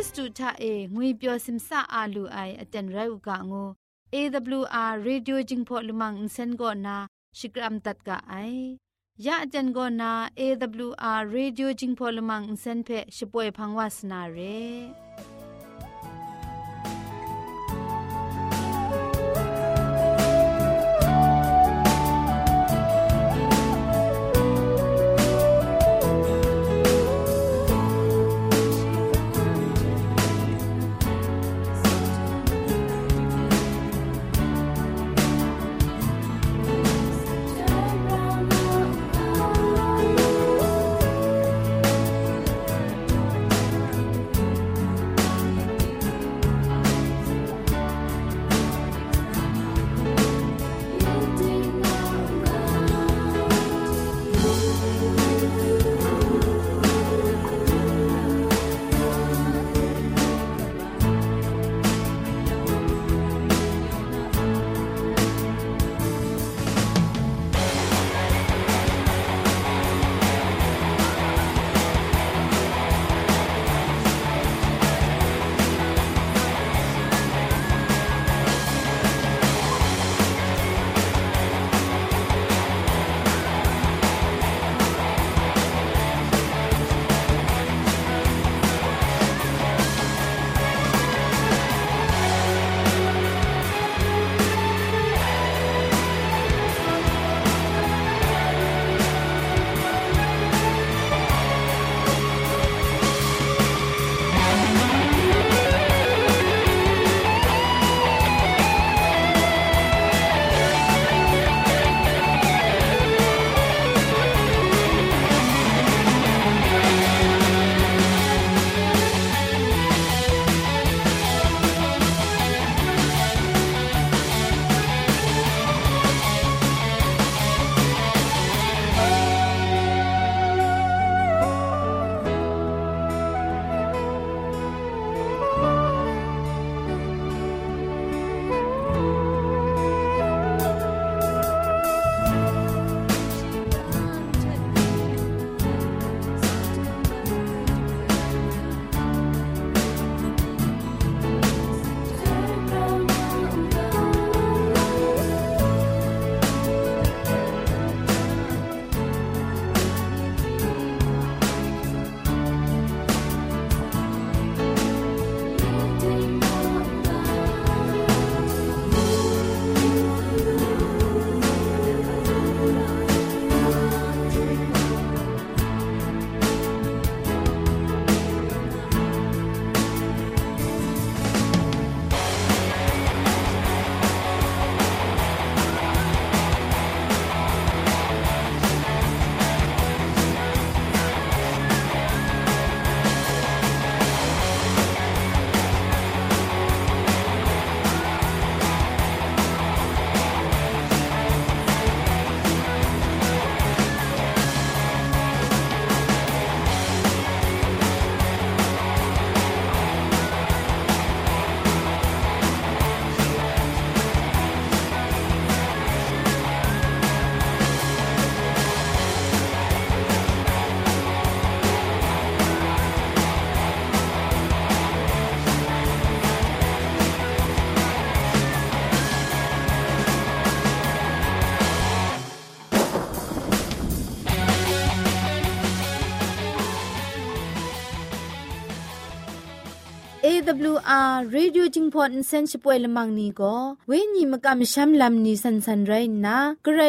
ခရစ်တုထအေငွေပျော်စင်ဆာအာလူအိုင်အတန်ရုတ်ကငို AWR Radio Jingpho Lumang Insen Go Na Shikram Tat Ka Ai Ya Jan Go Na AWR Radio Jingpho Lumang Insen Phe Shipoe Phangwa Sna Re AWR Radio จิงพอนเซนช่วยละมังนีก็เวญีมกะมชัมลำนีสันสันไรนะกระ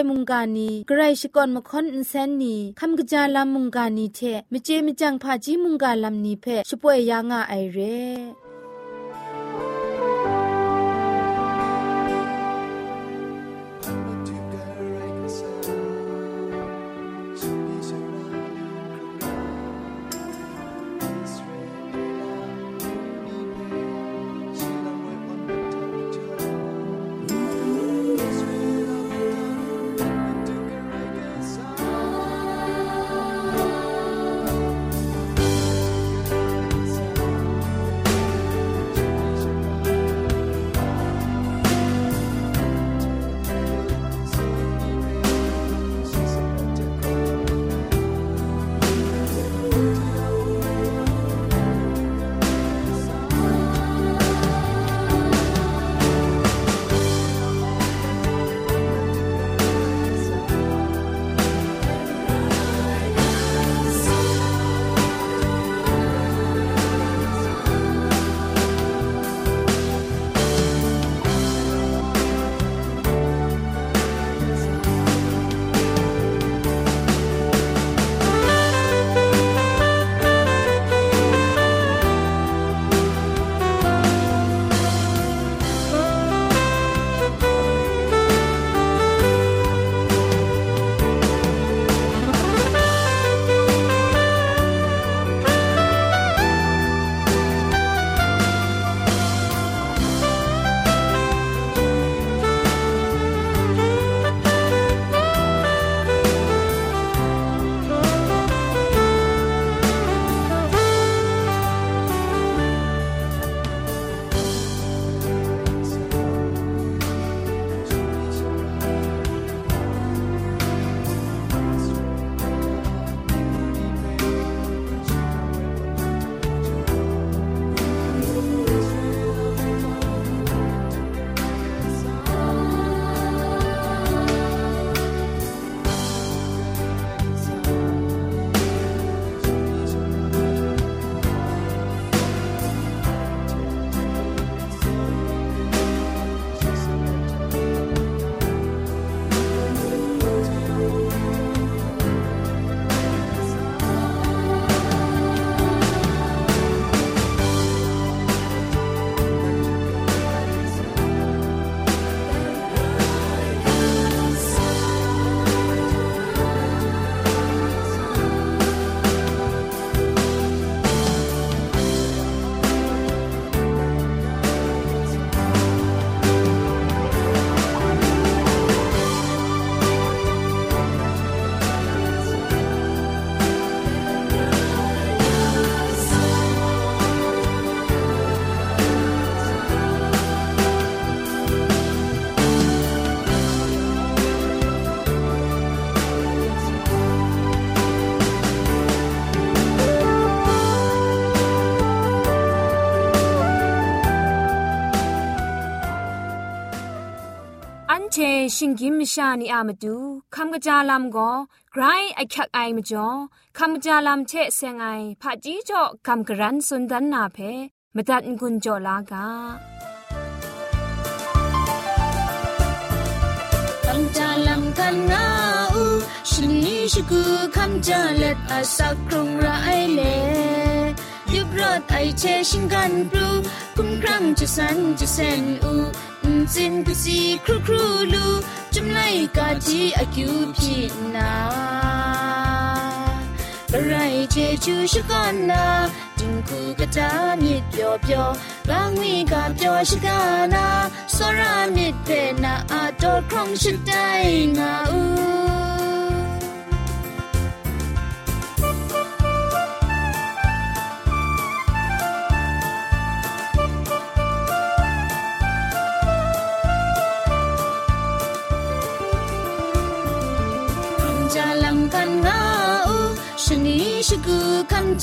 พช่ชิงกิมชานีอามาดูคำกระจาลำก็ไกรไอคักไอมาจ่อคำกระจาลำเชเซงไอผาจีจ่อคำกระรันสุนดันนาเพมาตัดกุญจ่อลากาคำจาลำกันงาอูชนีชกูคำจาเล็ดอาสักครุงไรเลยุบรถไอเชชิงกันปลูคุ้มครั้งจะสันจะเซนอู จินกุซีครูครูลูจุมไลกาจีอากิวพีนาอะไรเจจูชกันนาจิงกูกะจามิดเปียวเปียวบางวีกาเปียวชกานาสรามิดเพนาอาโตครองชิดได้งาอู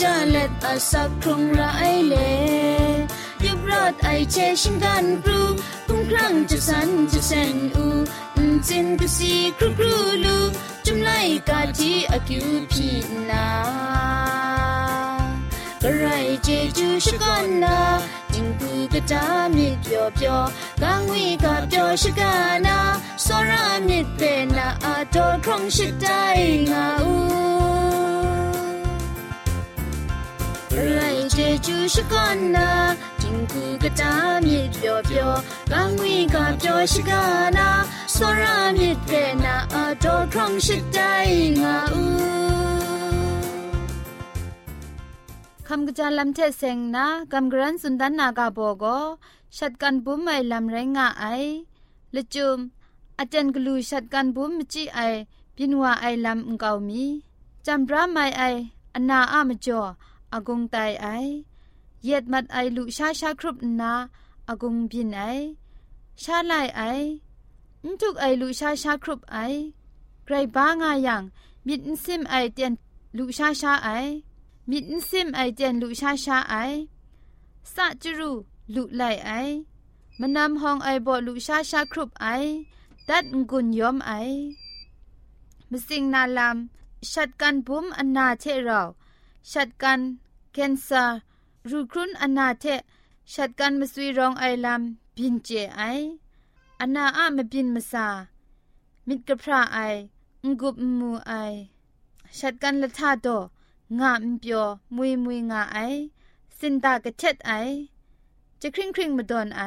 จาเล็ดอาสักครุงไรเลยุบรอดไอเชชิงกันปรูพุ่งครั้งจะสันจะเซนอูจินกุสีครูครูลูจุมไลกาจีอากิวพีนากระไรเจจูชกันนาจิงกูกะจามิเปียวเปียวกังวีกาเปียวชกานาสรามิเปนาอาโตครองชิดได้งาอู ไรเจจูชกันนาจิงกูกะตามีเปียวเปียวกังวีกาเปียวชกานาสรามิเปนาอาโตครองชิดได้งาอูคำกระจาลำเทเซงนะกำกรันสุนดันนากาโบโกชัดกันบุ้มไม่ลำไรงะไอละจุมอาจารย์กลูชัดกันบุ้มมจีไอปินว่าไอลำอุงเกามีจำราไม่ไออนาอามจ่อ อากงไตไอเย็ดมัดไอลุชาชาครุบนาอากงบินไอชาไลไออุทุกไอลุชาชาครุบไอไกรบ้างายังมิดซิมไอเตียนลุชาชาไอมิดซิมไอเตียนลุชาชาไอสะจรูลุไลไอมนำห้องไอบอลุชาชาครุบไอดัดงุนยอมไอมสิงนาลามชัดกันบุมอันนาเทเรา ชัดกันเคนซารูครุนอนาเทชัดกันมสวีรองไอลัมบินเจไออนาอะมบินมสามิดกระพระไองกุบมูไอชัดกันละทาโดงามเปียวมุยมุยงาไอสินตากระเช็ดไอจะคริงคริงมาดอนไอ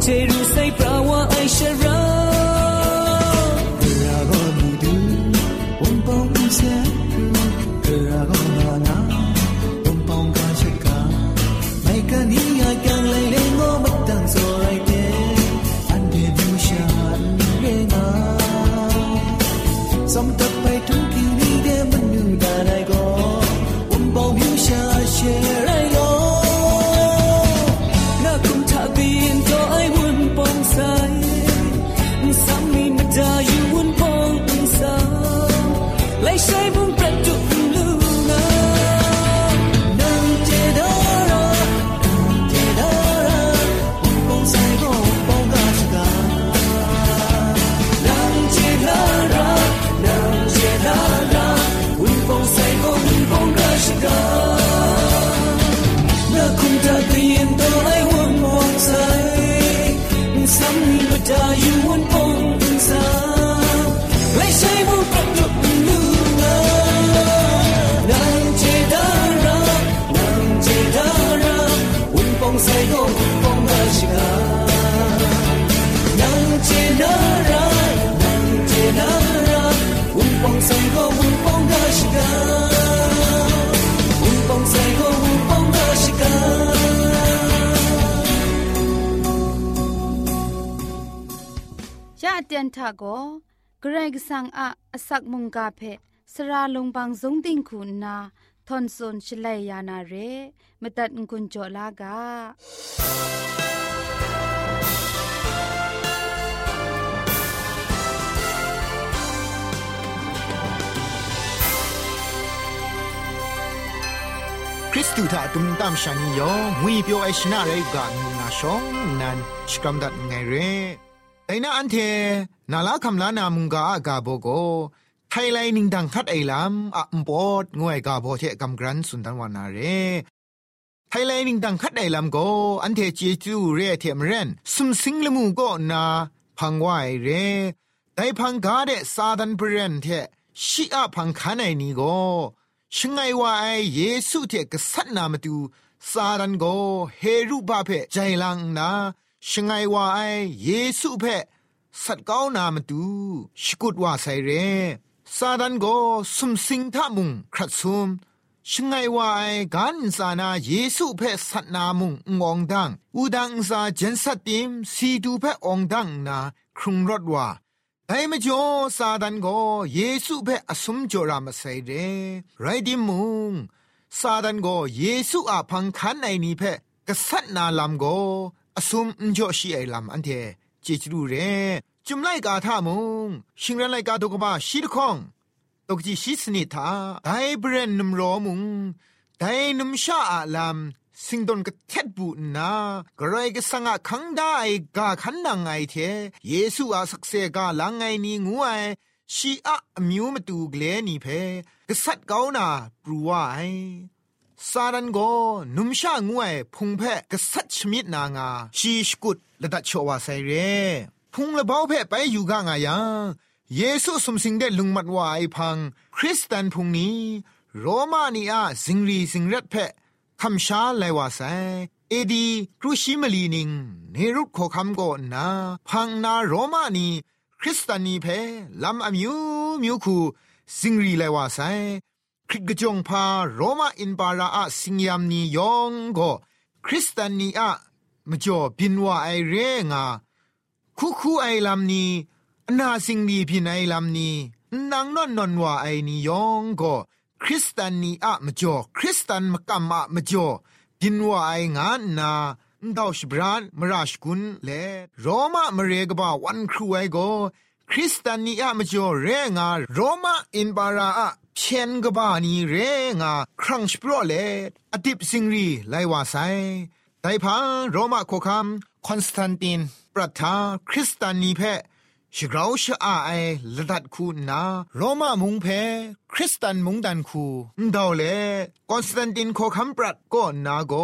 Tatum. เตียนทาโกเกรกสังอะอสักมุงกาเพสระลงบางสงติงคุณนาทอนซนชลัยยานาเรมตัดกุญจลากาคริสตูถ้าตุมตามชานิยองงุยเปียวไอชนะเรกางูนาชองนันสกรัมดัดไงเร แต่น่าอันเทนาลาคำลานามุงกาอากาโบโกไทยไลนิงดังคัดไอลำอะมปอดงวยกาโบเทกำกรันสุนทันวานาเรไทยไลนิงดังคัดไอลำโกอันเทเจจูเรเทมเรนสุมสิงละมูโกนาพังวายเรแต่พังกาเดซาดันเปรนเทชิอาพังคันไอนี้โกชงไงว่าไอเยซูเทกษัตนามาดูซาดันโกเฮรุบาเพใจลังนา ชงไงว่าไอเยซูเพสัตก้าวนามาดูสกุดว่าไซเรซาดันโกสุมสิงทามุงครัดซุมชงไงว่าไอกันสานาเยซูเพสัตนามุงงองดังอูดังซาเจนสัตติมสีดูเพองดังนาครุงรถว่าไอ้มจ่อซาดันโกเยซูเพ่อสมจรามาใส่เรไรดิมุงซาดันโกเยซูอาพังคันไอนี้เพ่กษัตริย์นาลำโก อสมจ่อชีไอลำอันเทเจจรูเรจุมไลกาท่ามุงชิงรันไลกาตกบ้าชีดคองตกจีชิสนิทาไดเบรนนุมรอมุงไดนุมชาอาลำสิงดนกเท็ดบูนากรไรก็สังะคังได้กาขันนางไงเทเยซูอาสักเซกาลังไงนี่งูไอชีอะมิวมาตูเกลนี่เพกษัตริย์เกานาปรูว่าไอ ซาดันโกนุมชางวยพุงเพกษัตริย์ชมิดนางา ชีสกุดละดัดโชวาไซเร พุงละเบาเพไปอยู่กางายังเยซูสมสิงได้ลุงมัดวาไอพัง คริสเตนพุงนี้ โรมานีอาสิงรีสิงรัดเพคำชาไลวาไซเอดีครูชิมลีนิงเนรุขอคำโกนา พังนาโรมานี คริสตานีเพลำอมิวมิวคูสิงรีไลวาไซ คริกจงพาโรมาอินปาราอะสิงยามนียองก็คริสตานีอะมจ่อบินว่าไอเรงาคูคูไอลำนี้นาสิงดีพินไอลำนี้นางนอนนอนว่าไอนียองก็คริสตานีอะมจ่อคริสตันมกัมอะมจ่อบินว่าไองานนาดาวชบรานมราชกุนเลโรมามเรกบ่าวันครูไอโกคริสตานีอะมจ่อเรงาโรมาอินบาราอะ เพียนกบ้านีเรงาครั้งสปรอเลอดิบสิงรีไลว่าไซไดพังโรมาโคคัมคอนสแตนตินปรัทาคริสตานีเพชกราวชอาไอละดัดคูนาโรมามุงเพคริสตันมุงดันคูดาวเลคอนสแตนตินโคคัมปรัดก็นาโก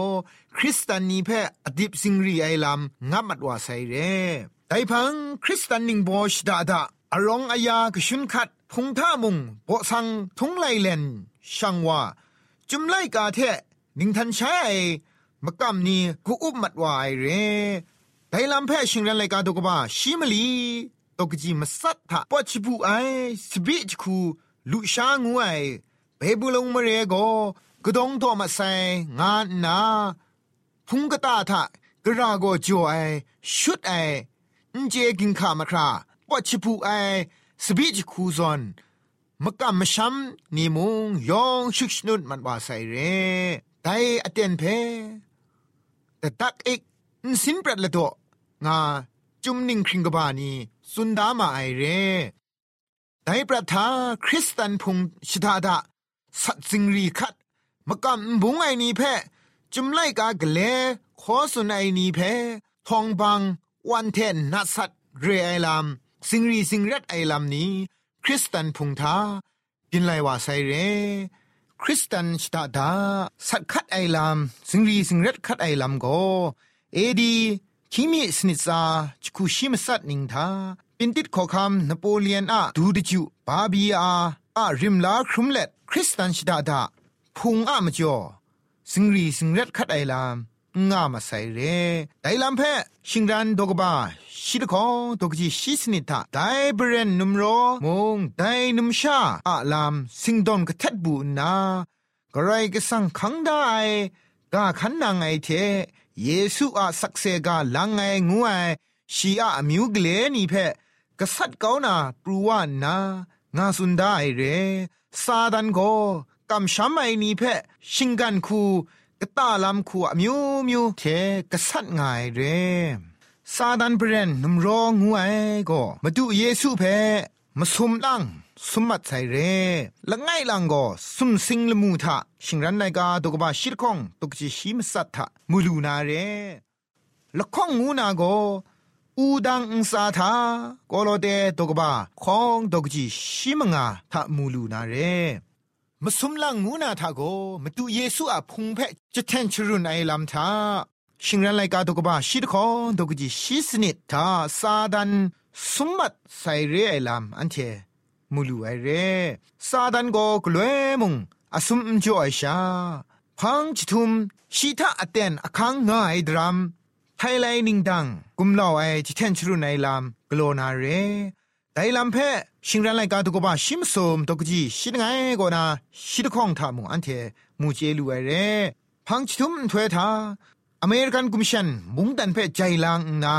คริสตันนีเพอดิบสิงรีไอลำงับมัดว่าไซเรไดพังคริสตันนิงบอชดาดาอารองอายากชุนคัด พุงท่ามุงโปสังทุงไลเลนช่างว่าจุมไลกาเทนิงทันใช้มกำนี้กูอุบมัดวายเรไดลำแพ่ชิงรันไลกาตกบ้าชิมลีตกจีมาสัตถะปอชิบูไอสบิจคูลุชางูไอเบบุลงมเรโกกดองตัวมาใส่งานนาพุงกตาทะกระราโกจ่ไอชุดไอเจกินขามาคราปอชิบูไอ สบิจคูซอนมกำมชัมนิมุงยองชุกชนุดมันว่าใส่เรไดอเตนเพแต่ตักเอกสินปรัดละตัวงาจุมนิงคริงกบานีสุนดามาไอเรไดประทาคริสตันพุงชิดาดาสัตสิงรีคัดมกำบุงไอนีเพจุมไลกากเลขอสุนไอนีเพทองบังวันเทนนัสัตเรไอลาม สิงรีสิงรัดไอลามนี้คริสตันพุงทากินไลว่าไซเร คริสตันชตาดาสัตคัดไอลามสิงรีสิงรัดคัดไอลามโกเอดีคิมิสนิซาจคูชิมสัตนิงทาปินติดขอคำนโปเลียนอะดูดิจูบาบีอาอะริมลาครุมเล็ดคริสตันชดาดาพุงอะมจ่อสิงรีสิงเร็ดคัดไอลาม งามาใส่เรไดลำเพชิงรันดกบาชิดของดกจีชิสนิทาไดเบรนนุมโรมงไดนุมชาอะลามสิงดอนกทัดบูนากระไรก็สังขังได้กาขันนางไอเทเยซูอาสักเซกาลังไงงูไอชีอาอมิวกเลนีเพกษัตริย์เกานาปรูวานนางาสุนได้เรซาดันโกกำช้ำไอนีเพชิงกันคู กตาลำคูอมิวมิวเทกษัตริย์ไงเรซาดันเบรนนุมรองูไอก็มาดูเยซูเพมาสุมลังสมมัดใส่เรละไงลังก็สุมสิงละมูทะชิงรันไนกาตกบาชิรคงตกจิชิมสัตทะมูลูนาเรละข้องงูนาก็อูดังอุสาทากโลเดตกบาคองตกจิชิมงาทะมูลูนาเร มสุมลังงูนาทาโกมาดูเยซูอะพุงเพจะแทนชรุนไอลำทาชิงรันไลกาตกบาชิรคองตกจิชิสนิดทาซาดันสุมมัดใส่เรไอลำอันเทมูลูไอเรซาดันโกกลวยมุงอาสุมจ่อไอชาพังจิทุมชีทาอเตนอคังง่ายดรัมไทไลนิงดังกุมลาวไอจิเทนชรุนไนลามกโลนาเร ไดลำเพชิงรันไลกาตุกบะชิมสมตกจีชิดไงกนาชิดข้องทามุอันเทมูเจลูไอเรพังจิทุมถวยทาอเมริกันกุมชันมุงดันเพใจลังนา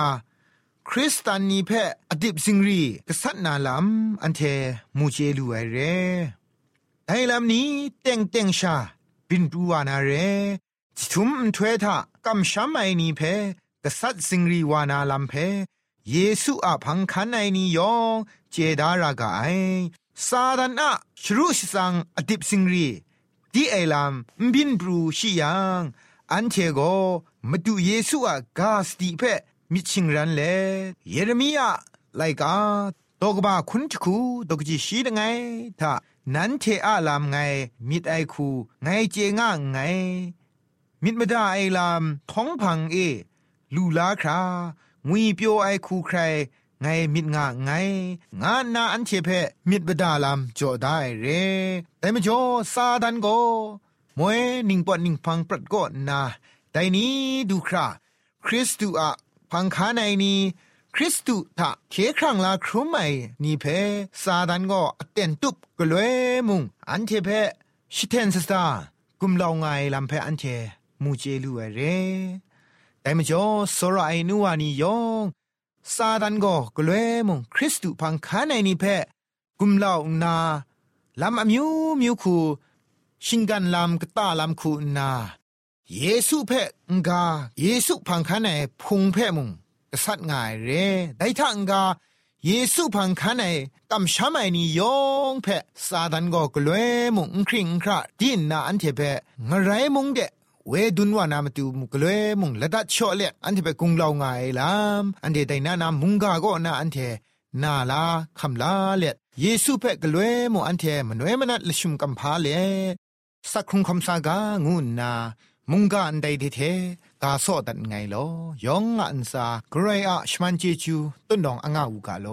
คริสตานีเพออดิบซิงรีกษัตรนาลำอันเทมูเจลูไอเรไอลำนี้เต็งเต็งชาบินดูวานาเรจิทุมถวยทากำช้ำไอนีเพกษัตรซิงรีวานาลำเพ เยซูอาพังคันไอนียองเจดารากาไอซาดันอะชรุชสังอดิบซิงรีดีไอลำบินบรูชิยังอันเทโกมาดูเยซูอากาสติเพมิชิงรันเลเยเรมียาไลกาตกบาคุณจคูตกจีชีดไงถ้านั้นเทอาลามไงมิดไอคูไงเจง่าไงมิดมาดาไอลามท้องพังเอ ลูลาครา งุยเปียวไอคูใครไงมิดงาไง งานนาอันเชเพมิดบดาลามจอได้เรแต่มจ่อซาดันโกมวยนิงปอนิงพังปรัดก็นาแต่นี้ดูคราคริสตูอะพังคาในนี้คริสตุทะเคครั้งลาครุมไอนี่เพซาดันก็เต็นตุบกลวยมุงอันเทเพชิเทนสตากุมลาไงลำเพอันเทมูเจลูเอเร แต่มจ่อสระไอนัวนี่ยองซาดันก็กลวยมุงคริสตุพังคาในนี่เพกุมลานาลำอมิวมิวคูชิงกันลำกตาลำคูนาเยซูเพ่งกาเยซูพังคันในพุงเพ่มุงกษัตริย์ง่ายเรได้ทังกาเยซูพังคันในกำช้ำไอนี่ยองเพ่ซาดันก็กลวยมุงคริงคราดินนาอันเทเพ่งไรมุงเด เวดุนวานามตูมุกเลมุงละดัดชอเลอันเทเปกุงลาไงลามอันเดไดนานามุงกาก็นาอันเทนาลาคำลาเลเยซูเพ่กลวมุอันเทมนเวมนัดลชุมกัมพาเลสักครุงคำสากางูนา มุงกาอันใดทีเทกาโซดันไงลอยองอันซากรายอะชมันเจจูต้นดองอ่างอูกาโล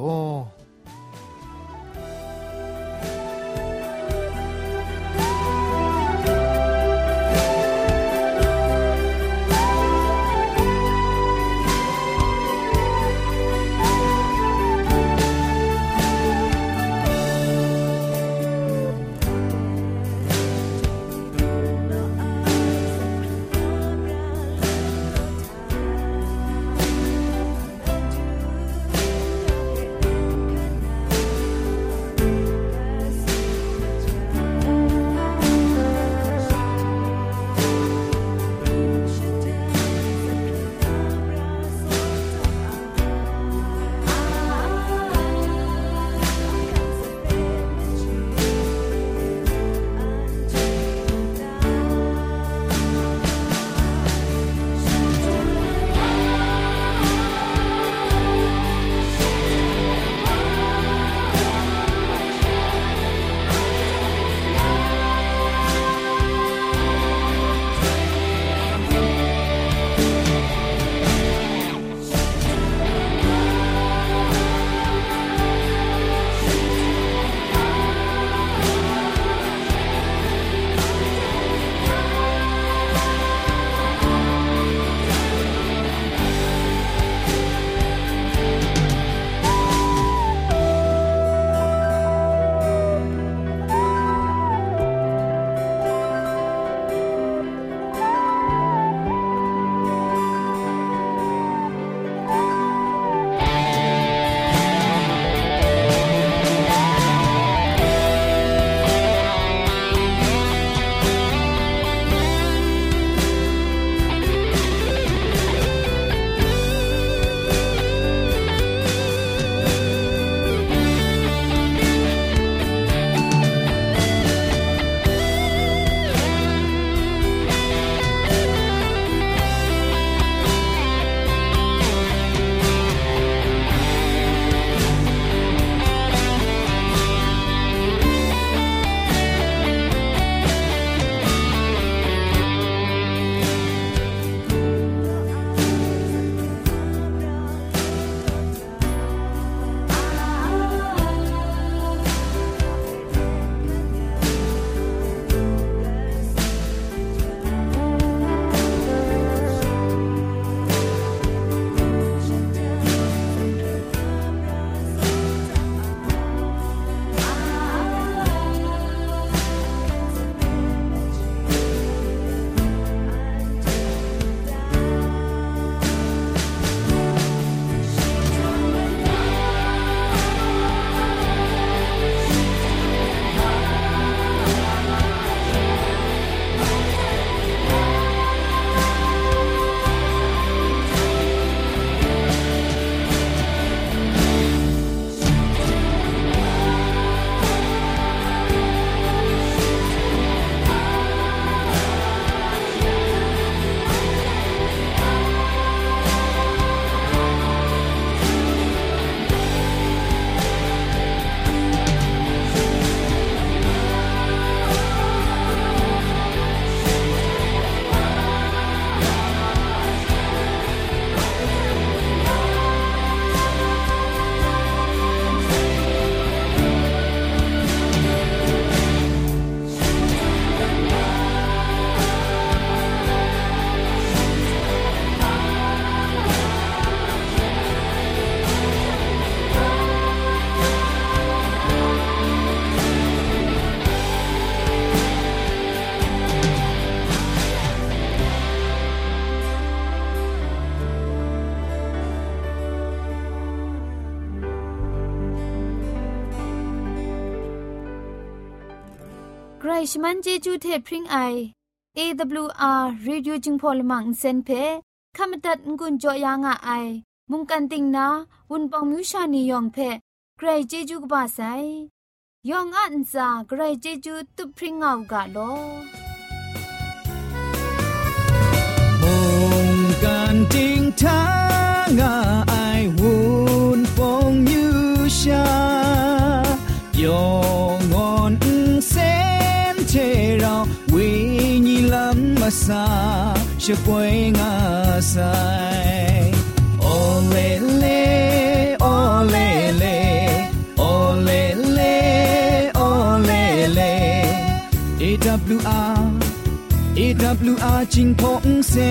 ชมันเจจูเทพพริ้งไออ AWR Radio จึงพอลมังเซนเพขามตัดงุนจอยางอไอ มุงกันติงนาวุนปองมิวชานียองเพใครเจจูกบาไซยองอันซาใครเจจูตุพริ้งเอากาโลมุงกันติงทางอไอ masa she poing asai olele olele olele olele. Ewr ching pong se